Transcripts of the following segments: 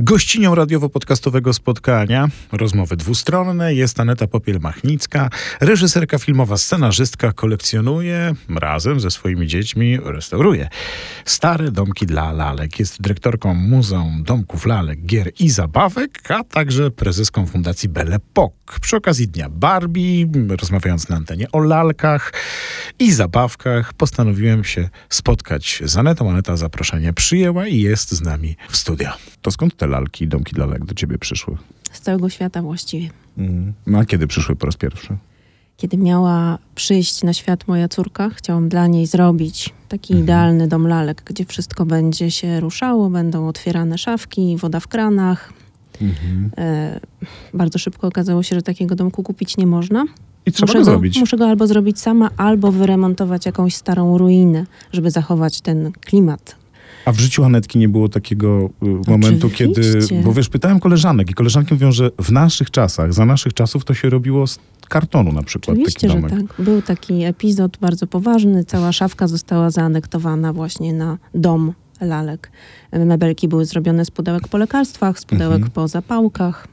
Gościnią radiowo-podcastowego spotkania, rozmowy dwustronne, jest Aneta Popiel-Machnicka, reżyserka filmowa, scenarzystka, kolekcjonuje, razem ze swoimi dziećmi restauruje stare domki dla lalek. Jest dyrektorką Muzeum Domków Lalek, Gier i Zabawek, a także prezeską Fundacji Belle Époque. Przy okazji Dnia Barbie, rozmawiając na antenie o lalkach i zabawkach, postanowiłem się spotkać z Anetą. Aneta zaproszenie przyjęła i jest z nami w studio. To skąd te lalki i domki dla lalek do ciebie przyszły? Z całego świata właściwie. Mhm. No a kiedy przyszły po raz pierwszy? Kiedy miała przyjść na świat moja córka, chciałam dla niej zrobić taki Mhm. idealny dom lalek, gdzie wszystko będzie się ruszało, będą otwierane szafki, woda w kranach. Mhm. E, bardzo szybko okazało się, że takiego domku kupić nie można. I trzeba muszę go zrobić. Muszę go albo zrobić sama, albo wyremontować jakąś starą ruinę, żeby zachować ten klimat. A w życiu Anetki nie było takiego y, momentu, kiedy. Oczywiście. Bo wiesz, pytałem koleżanek i koleżanki mówią, że w naszych czasach, za naszych czasów to się robiło z kartonu na przykład Oczywiście, że tak. Był taki epizod bardzo poważny. Cała szafka została zaanektowana właśnie na dom lalek. Mebelki były zrobione z pudełek po lekarstwach, z pudełek Mhm. po zapałkach.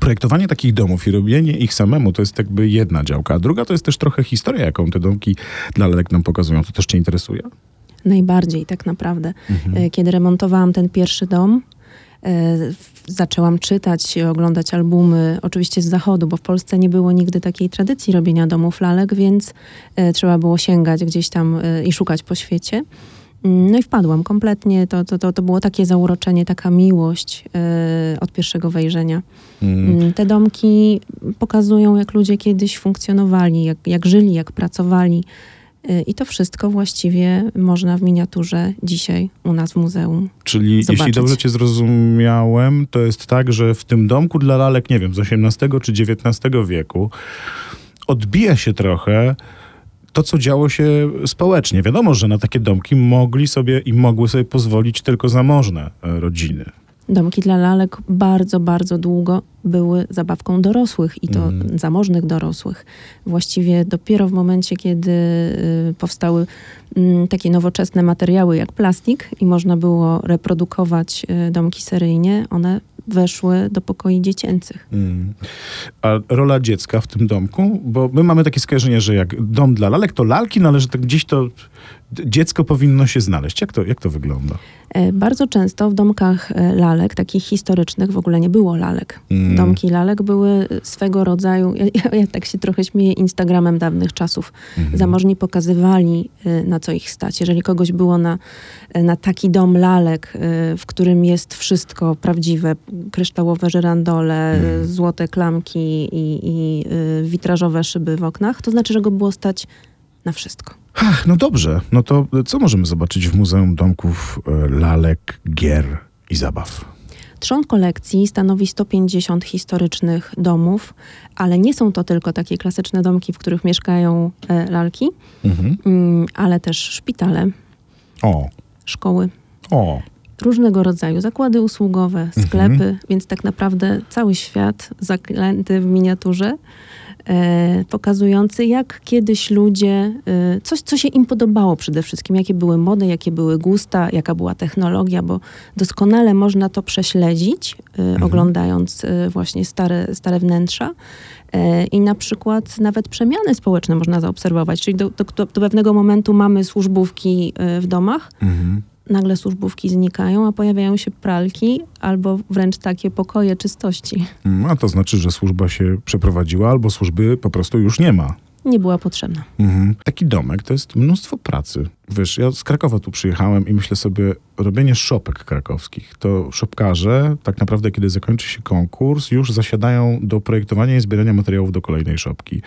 Projektowanie takich domów i robienie ich samemu to jest jakby jedna działka, a druga to jest też trochę historia, jaką te domki dla lalek nam pokazują. To też cię interesuje? Najbardziej tak naprawdę. Mhm. E, Kiedy remontowałam ten pierwszy dom, e, zaczęłam czytać, oglądać albumy, oczywiście z zachodu, bo w Polsce nie było nigdy takiej tradycji robienia domów lalek, więc e, trzeba było sięgać gdzieś tam i szukać po świecie. Mm, No i wpadłam kompletnie, to, to, to, to było takie zauroczenie, taka miłość e, od pierwszego wejrzenia. Mm. Mm, Te domki pokazują, jak ludzie kiedyś funkcjonowali, jak, jak żyli, jak pracowali. Y, I to wszystko właściwie można w miniaturze dzisiaj u nas w muzeum. Czyli jeśli zobaczyć. dobrze cię zrozumiałem, to jest tak, że w tym domku dla lalek, nie wiem, z XVIII czy XIX wieku odbija się trochę to, co działo się społecznie. Wiadomo, że na takie domki mogli sobie i mogły sobie pozwolić tylko zamożne e, rodziny. Domki dla lalek bardzo, bardzo długo były zabawką dorosłych i to Mhm. zamożnych dorosłych. Właściwie dopiero w momencie, kiedy y, powstały mm, takie nowoczesne materiały jak plastik i można było reprodukować y, domki seryjnie, one weszły do pokoi dziecięcych. Mm. A rola dziecka w tym domku? Bo my mamy takie skojarzenie, że jak dom dla lalek, to lalki, no ale że tak gdzieś to dziecko powinno się znaleźć. Jak to, jak to wygląda? E, Bardzo często w domkach e, lalek, takich historycznych, w ogóle nie było lalek. Mm. Domki lalek były swego rodzaju, ja, ja, ja tak się trochę śmieję, Instagramem dawnych czasów. Mhm. Zamożni pokazywali, e, na co ich stać. Jeżeli kogoś było na, na taki dom lalek, w którym jest wszystko prawdziwe, kryształowe żyrandole, Mhm. złote klamki i, i e, witrażowe szyby w oknach, to znaczy, że go było stać na wszystko. Ach, no dobrze. No to co możemy zobaczyć w Muzeum Domków e, Lalek, Gier i Zabaw? Trzon kolekcji stanowi 150 historycznych domów, ale nie są to tylko takie klasyczne domki, w których mieszkają e, lalki, Mhm. mm, ale też szpitale, O, szkoły, o. różnego rodzaju zakłady usługowe, sklepy, więc tak naprawdę cały świat zaklęty w miniaturze, e, pokazujący jak kiedyś ludzie, e, coś co się im podobało przede wszystkim, jakie były mody, jakie były gusta, jaka była technologia, bo doskonale można to prześledzić, e, oglądając e, właśnie stare, stare wnętrza. E, I na przykład nawet przemiany społeczne można zaobserwować, czyli do, do, do pewnego momentu mamy służbówki e, w domach, Mhm. Nagle służbówki znikają, a pojawiają się pralki albo wręcz takie pokoje czystości. Mm, A to znaczy, że służba się przeprowadziła, albo służby po prostu już nie ma. Nie była potrzebna. Mhm. Taki domek to jest mnóstwo pracy. Wiesz, ja z Krakowa tu przyjechałem i myślę sobie, robienie szopek krakowskich. To szopkarze, tak naprawdę, kiedy zakończy się konkurs, już zasiadają do projektowania i zbierania materiałów do kolejnej szopki.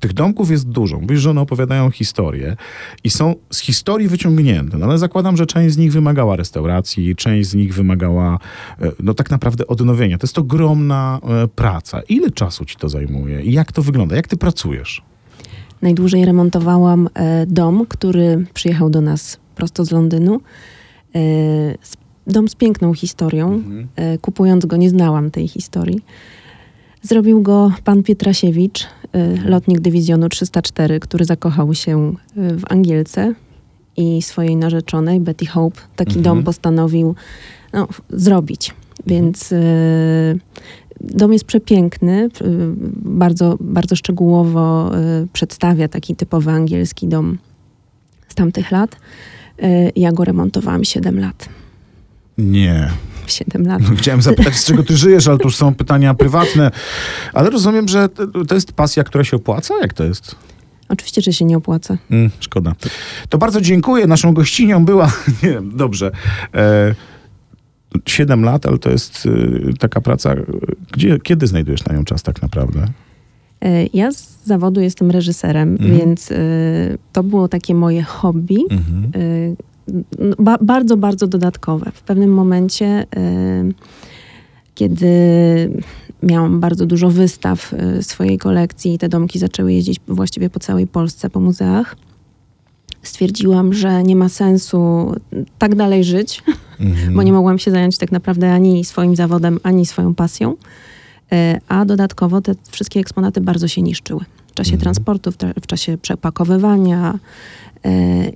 Tych domków jest dużo. Mówisz, że one opowiadają historię i są z historii wyciągnięte, no ale zakładam, że część z nich wymagała restauracji, część z nich wymagała, e, no tak naprawdę odnowienia. To jest ogromna e, praca. Ile czasu ci to zajmuje i jak to wygląda? Jak ty pracujesz? Najdłużej remontowałam e, dom, który przyjechał do nas prosto z Londynu. E, dom z piękną historią. E, kupując go nie znałam tej historii. Zrobił go pan Pietrasiewicz, e, lotnik dywizjonu 304, który zakochał się w Angielce i swojej narzeczonej Betty Hope. Taki Mhm. dom postanowił no, zrobić. Więc y, dom jest przepiękny, bardzo, bardzo szczegółowo y, przedstawia taki typowy angielski dom z tamtych lat. Y, ja go remontowałam 7 lat. Nie. 7 lat. Chciałem zapytać, z czego ty żyjesz, ale to już są pytania prywatne. Ale rozumiem, że to- jest pasja, która się opłaca? Jak to jest? Oczywiście, że się nie opłaca. Mm, szkoda. To bardzo dziękuję. Naszą gościnią była, nie wiem, dobrze, e, 7 lat, ale to jest e, taka praca, e, gdzie, kiedy znajdujesz na nią czas tak naprawdę? Y, Ja z zawodu jestem reżyserem, Mhm. więc y, to było takie moje hobby. Mhm. y, ba, bardzo, bardzo dodatkowe. W pewnym momencie, y, kiedy miałam bardzo dużo wystaw y, swojej kolekcji i te domki zaczęły jeździć właściwie po całej Polsce, po muzeach, stwierdziłam, że nie ma sensu tak dalej żyć, Mhm. bo nie mogłam się zająć tak naprawdę ani swoim zawodem, ani swoją pasją. Y, A dodatkowo te wszystkie eksponaty bardzo się niszczyły. W czasie Mhm. transportu, w, w czasie przepakowywania. y,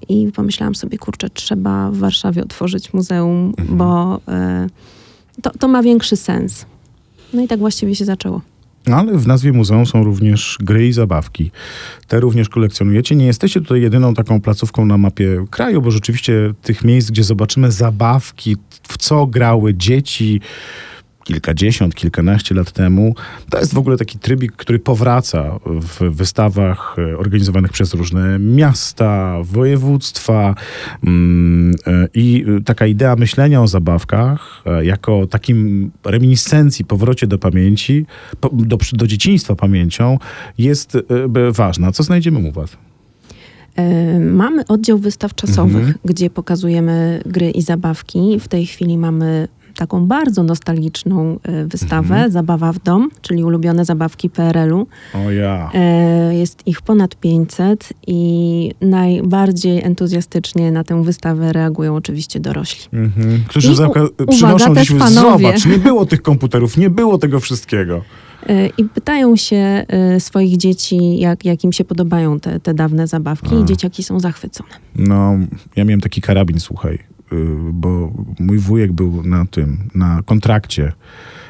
I pomyślałam sobie, kurczę, trzeba w Warszawie otworzyć muzeum, Mhm. bo y, to, to ma większy sens. No i tak właściwie się zaczęło. Ale w nazwie muzeum są również gry i zabawki. Te również kolekcjonujecie. Nie jesteście tutaj jedyną taką placówką na mapie kraju, bo rzeczywiście tych miejsc, gdzie zobaczymy zabawki, w co grały dzieci kilkadziesiąt, kilkanaście lat temu, to jest w ogóle taki trybik, który powraca w wystawach e, organizowanych przez różne miasta, województwa mm, e, i e, taka idea myślenia o zabawkach jako takim reminiscencji, powrocie do pamięci, do, do dzieciństwa pamięcią jest ważna. Co znajdziemy u was? Mamy oddział wystaw czasowych, Mhm. gdzie pokazujemy gry i zabawki. W tej chwili mamy taką bardzo nostalgiczną y, wystawę, Mhm. Zabawa w dom, czyli ulubione zabawki PRL-u. O ja. E, Jest ich ponad 500 i najbardziej entuzjastycznie na tę wystawę reagują oczywiście dorośli. Mhm. Którzy I za, u- przynoszą dziś, panowie. zobacz, nie było tych komputerów, nie było tego wszystkiego. E, I pytają się e, swoich dzieci, jak, jak im się podobają te, te dawne zabawki A. i dzieciaki są zachwycone. No, ja miałem taki karabin, słuchaj, bo mój wujek był na tym, na kontrakcie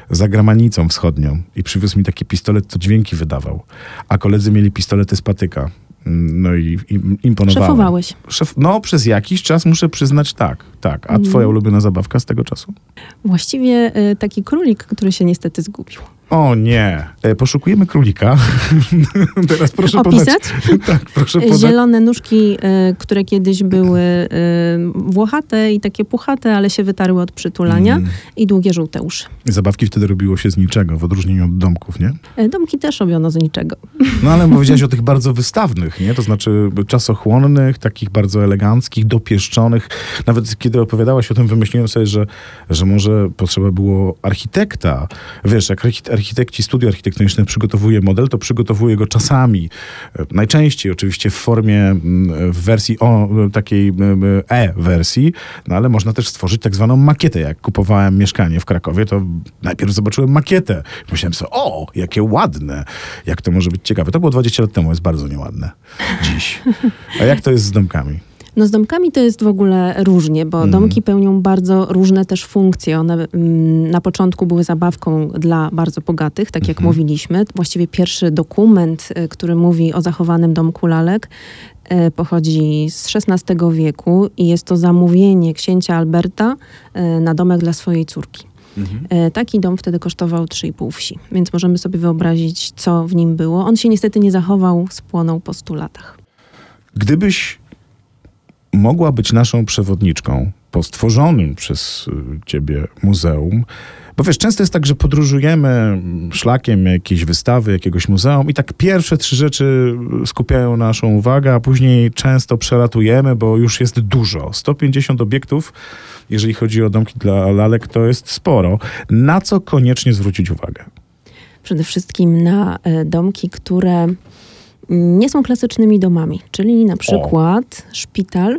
za gramanicą wschodnią i przywiózł mi taki pistolet, co dźwięki wydawał. A koledzy mieli pistolety z patyka. Mm, No i im imponowało. Szefowałeś. Szef, no, przez jakiś czas muszę przyznać tak, tak. A twoja ulubiona zabawka z tego czasu? Właściwie e, taki królik, który się niestety zgubił. O nie, e, poszukujemy królika. Teraz proszę podać. Opisać? tak, proszę podać. Zielone nóżki, e, które kiedyś były e, włochate i takie puchate, ale się wytarły od przytulania Mm. i długie żółte uszy. Zabawki wtedy robiło się z niczego, w odróżnieniu od domków, nie? Domki też robiono z niczego. No ale powiedziałeś o tych bardzo wystawnych, nie? To znaczy czasochłonnych, takich bardzo eleganckich, dopieszczonych. Nawet kiedy opowiadałaś o tym, wymyśliłem sobie, że, że może potrzeba było architekta. Wiesz, jak archite- architekci, studio architektoniczne przygotowuje model, to przygotowuje go czasami. e, Najczęściej oczywiście w formie, w wersji o, takiej e-wersji, no ale można też stworzyć tak zwaną makietę. Jak kupowałem mieszkanie w Krakowie, to najpierw zobaczyłem makietę. Myślałem sobie, o, jakie ładne, jak to może być ciekawe. To było 20 lat temu, jest bardzo nieładne dziś. A jak to jest z domkami? No z domkami to jest w ogóle różnie, bo Mhm. domki pełnią bardzo różne też funkcje. One mm, na początku były zabawką dla bardzo bogatych, tak jak Mhm. mówiliśmy. Właściwie pierwszy dokument, y, który mówi o zachowanym domku lalek, y, pochodzi z XVI wieku i jest to zamówienie księcia Alberta y, na domek dla swojej córki. E, Taki dom wtedy kosztował 3,5 wsi, więc możemy sobie wyobrazić, co w nim było. On się niestety nie zachował, spłonął po 100 latach. Gdybyś mogła być naszą przewodniczką po stworzonym przez y, ciebie muzeum, bo wiesz, często jest tak, że podróżujemy szlakiem jakiejś wystawy, jakiegoś muzeum i tak pierwsze trzy rzeczy skupiają naszą uwagę, a później często przelatujemy, bo już jest dużo. 150 obiektów, jeżeli chodzi o domki dla lalek, to jest sporo. Na co koniecznie zwrócić uwagę? Przede wszystkim na e, domki, które nie są klasycznymi domami, czyli na przykład szpital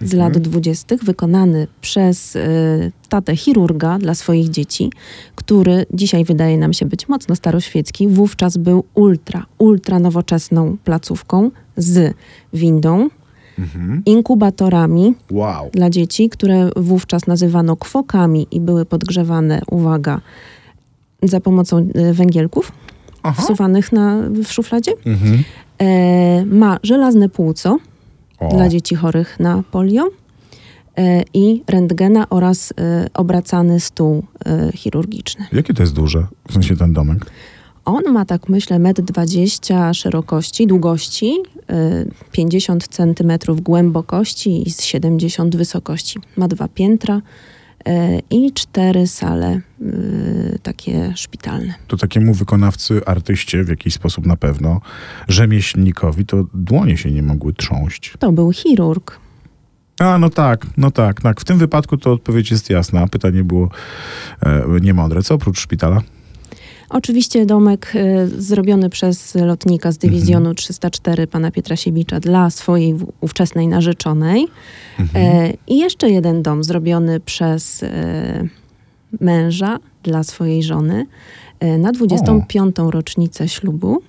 z Mhm. lat dwudziestych, wykonany przez y, tatę chirurga dla swoich dzieci, który dzisiaj wydaje nam się być mocno staroświecki, wówczas był ultra, ultra nowoczesną placówką z windą, inkubatorami Wow. dla dzieci, które wówczas nazywano kwokami i były podgrzewane, uwaga, za pomocą e, węgielków Aha. wsuwanych na, w szufladzie. Mhm. E, ma żelazne płuco O. dla dzieci chorych na polio e, i rentgena oraz e, obracany stół e, chirurgiczny. Jakie to jest duże? W sensie ten domek? On ma tak myślę 1,20 m szerokości, długości, y, 50 cm głębokości i z 70 wysokości. Ma dwa piętra i cztery sale y, takie szpitalne. To takiemu wykonawcy, artyście w jakiś sposób na pewno, rzemieślnikowi, to dłonie się nie mogły trząść. To był chirurg. A, no tak, no tak, tak. W tym wypadku to odpowiedź jest jasna. Pytanie było e, niemądre. Co oprócz szpitala? Oczywiście domek y, zrobiony przez lotnika z dywizjonu 304 pana Pietrasiewicza dla swojej ówczesnej narzeczonej. E, I jeszcze jeden dom zrobiony przez e, męża dla swojej żony e, na 25. rocznicę ślubu.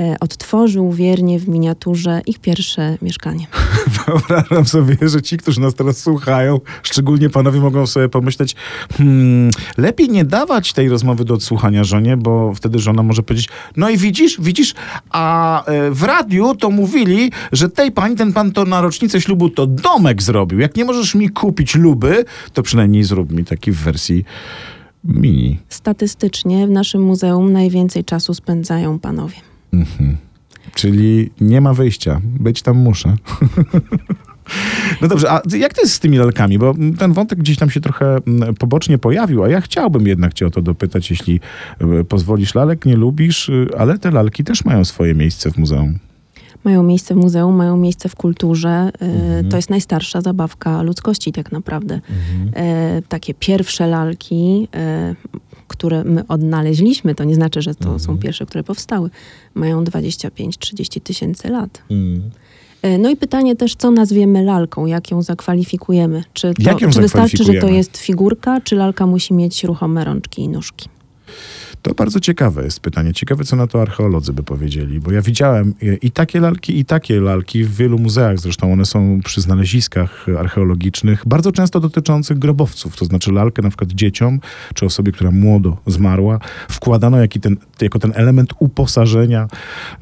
E, odtworzył wiernie w miniaturze ich pierwsze mieszkanie. Wyobrażam sobie, że ci, którzy nas teraz słuchają, szczególnie panowie, mogą sobie pomyśleć, hmm, lepiej nie dawać tej rozmowy do odsłuchania żonie, bo wtedy żona może powiedzieć, no i widzisz, widzisz, a e, w radiu to mówili, że tej pani, ten pan to na rocznicę ślubu to domek zrobił. Jak nie możesz mi kupić luby, to przynajmniej zrób mi taki w wersji mini. Statystycznie w naszym muzeum najwięcej czasu spędzają panowie. Czyli nie ma wyjścia. Być tam muszę. No dobrze, a jak to jest z tymi lalkami? Bo ten wątek gdzieś tam się trochę mm, pobocznie pojawił, a ja chciałbym jednak cię o to dopytać, jeśli e, pozwolisz. Lalek nie lubisz, y, ale te lalki też mają swoje miejsce w muzeum. Mają miejsce w muzeum, mają miejsce w kulturze. Y, Mhm. To jest najstarsza zabawka ludzkości tak naprawdę. E, takie pierwsze lalki, e, które my odnaleźliśmy, to nie znaczy, że to Mhm. są pierwsze, które powstały, mają 25-30 tysięcy lat. E, No i pytanie też, co nazwiemy lalką, jak ją zakwalifikujemy? Czy, to, Jak ją czy wystarczy, że to zakwalifikujemy? jest figurka, czy lalka musi mieć ruchome rączki i nóżki? To bardzo ciekawe jest pytanie. Ciekawe, co na to archeolodzy by powiedzieli, bo ja widziałem e, i takie lalki, i takie lalki w wielu muzeach. Zresztą one są przy znaleziskach archeologicznych, bardzo często dotyczących grobowców. To znaczy lalkę na przykład dzieciom, czy osobie, która młodo zmarła, wkładano ten, jako ten element uposażenia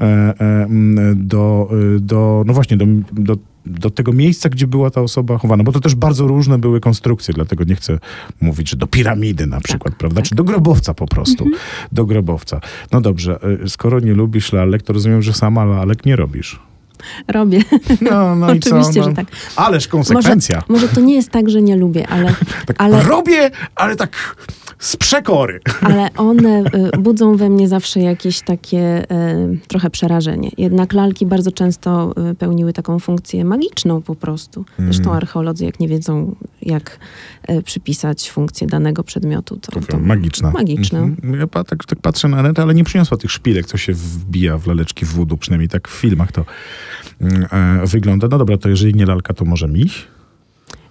e, e, do, do, no właśnie, do, do do tego miejsca, gdzie była ta osoba chowana, bo to też bardzo różne były konstrukcje, dlatego nie chcę mówić, że do piramidy na przykład, prawda, czy do grobowca po prostu, do grobowca. No dobrze, y, skoro nie lubisz lalek, to rozumiem, że sama lalek nie robisz. Robię. No, no i co? Oczywiście, No, że tak. Ależ Może, konsekwencja. może to nie jest tak, że nie lubię, ale, Tak ale, robię, ale tak z przekory. ale one y, budzą we mnie zawsze jakieś takie y, trochę przerażenie. Jednak lalki bardzo często y, pełniły taką funkcję magiczną po prostu. Zresztą Mhm. archeolodzy, jak nie wiedzą, jak y, przypisać funkcję danego przedmiotu, to, to Magiczna. Magiczna. Mhm. Ja tak, tak patrzę na Anetę, ale nie przyniosła tych szpilek, co się wbija w laleczki w wodu, przynajmniej tak w filmach to mm, e, wygląda. No dobra, to jeżeli nie lalka, to może miś?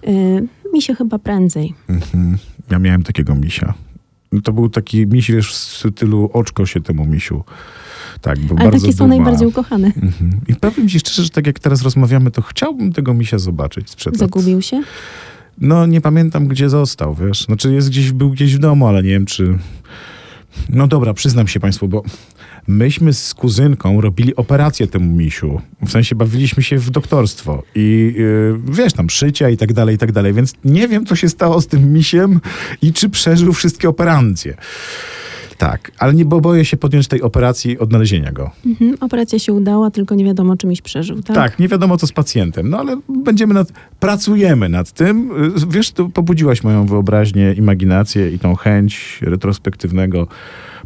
Y, mi się chyba prędzej. Mhm. Ja miałem takiego misia. To był taki miś, wiesz, w stylu oczko się temu misiu. Tak, był Ale bardzo takie są duma. najbardziej ukochane. Mhm. I powiem ci szczerze, że tak jak teraz rozmawiamy, to chciałbym tego misia zobaczyć sprzed lat. Zagubił się? No nie pamiętam, gdzie został, wiesz. Znaczy jest gdzieś, był gdzieś w domu, ale nie wiem, czy... No dobra, przyznam się państwu, bo myśmy z kuzynką robili operację temu misiu. W sensie bawiliśmy się w doktorstwo i yy, wiesz, tam szycia i tak dalej, i tak dalej. Więc nie wiem, co się stało z tym misiem i czy przeżył wszystkie operacje. Tak, ale nie, bo boję się podjąć tej operacji odnalezienia go. Mhm. Operacja się udała, tylko nie wiadomo, czy miś przeżył, tak? Tak, nie wiadomo co z pacjentem, no ale będziemy nad, pracujemy nad tym. Y, Wiesz, to pobudziłaś moją wyobraźnię, imaginację i tą chęć retrospektywnego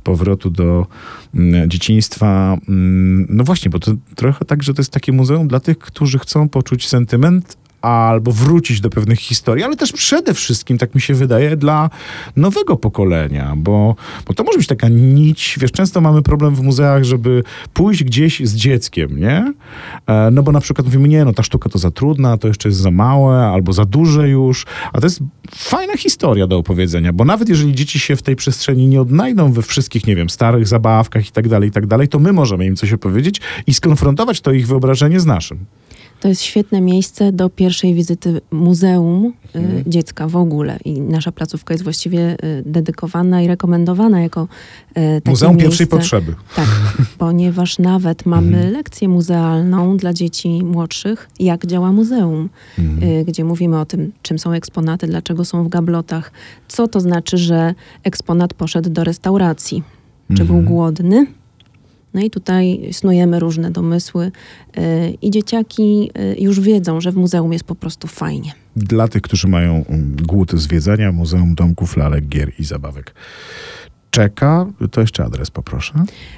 powrotu do mm, dzieciństwa. Mm, No właśnie, bo to trochę tak, że to jest takie muzeum dla tych, którzy chcą poczuć sentyment albo wrócić do pewnych historii, ale też przede wszystkim, tak mi się wydaje, dla nowego pokolenia, bo, bo to może być taka nić, wiesz, często mamy problem w muzeach, żeby pójść gdzieś z dzieckiem, nie? E, No bo na przykład mówimy, nie, no ta sztuka to za trudna, to jeszcze jest za małe, albo za duże już, a to jest fajna historia do opowiedzenia, bo nawet jeżeli dzieci się w tej przestrzeni nie odnajdą we wszystkich, nie wiem, starych zabawkach i tak dalej, i tak dalej, to my możemy im coś opowiedzieć i skonfrontować to ich wyobrażenie z naszym. To jest świetne miejsce do pierwszej wizyty muzeum y, dziecka w ogóle. I nasza placówka jest właściwie y, dedykowana i rekomendowana jako y, takie Muzeum miejsce. pierwszej potrzeby. Tak, ponieważ nawet mamy lekcję muzealną dla dzieci młodszych, jak działa muzeum, y, gdzie mówimy o tym, czym są eksponaty, dlaczego są w gablotach, co to znaczy, że eksponat poszedł do restauracji, czy był głodny. No i tutaj snujemy różne domysły y, i dzieciaki y, już wiedzą, że w muzeum jest po prostu fajnie. Dla tych, którzy mają mm, głód zwiedzania, Muzeum Domków, Lalek, Gier i Zabawek czeka. To jeszcze adres poproszę.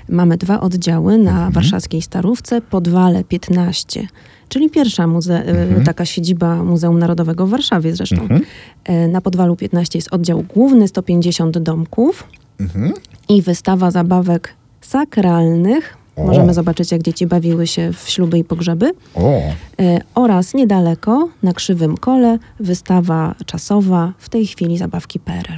Mamy dwa oddziały na warszawskiej Starówce, Podwale 15, czyli pierwsza muze- y, taka siedziba Muzeum Narodowego w Warszawie zresztą. Y, Na Podwalu 15 jest oddział główny, 150 domków i wystawa zabawek sakralnych. O. Możemy zobaczyć, jak dzieci bawiły się w śluby i pogrzeby. O, Y, Oraz niedaleko, na Krzywym Kole, wystawa czasowa, w tej chwili zabawki PRL.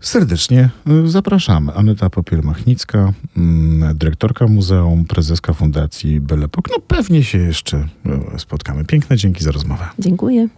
serdecznie y, zapraszamy. Aneta Popiel-Machnicka, mm, dyrektorka muzeum, prezeska Fundacji Belepok. No pewnie się jeszcze y, spotkamy. Piękne dzięki za rozmowę. Dziękuję.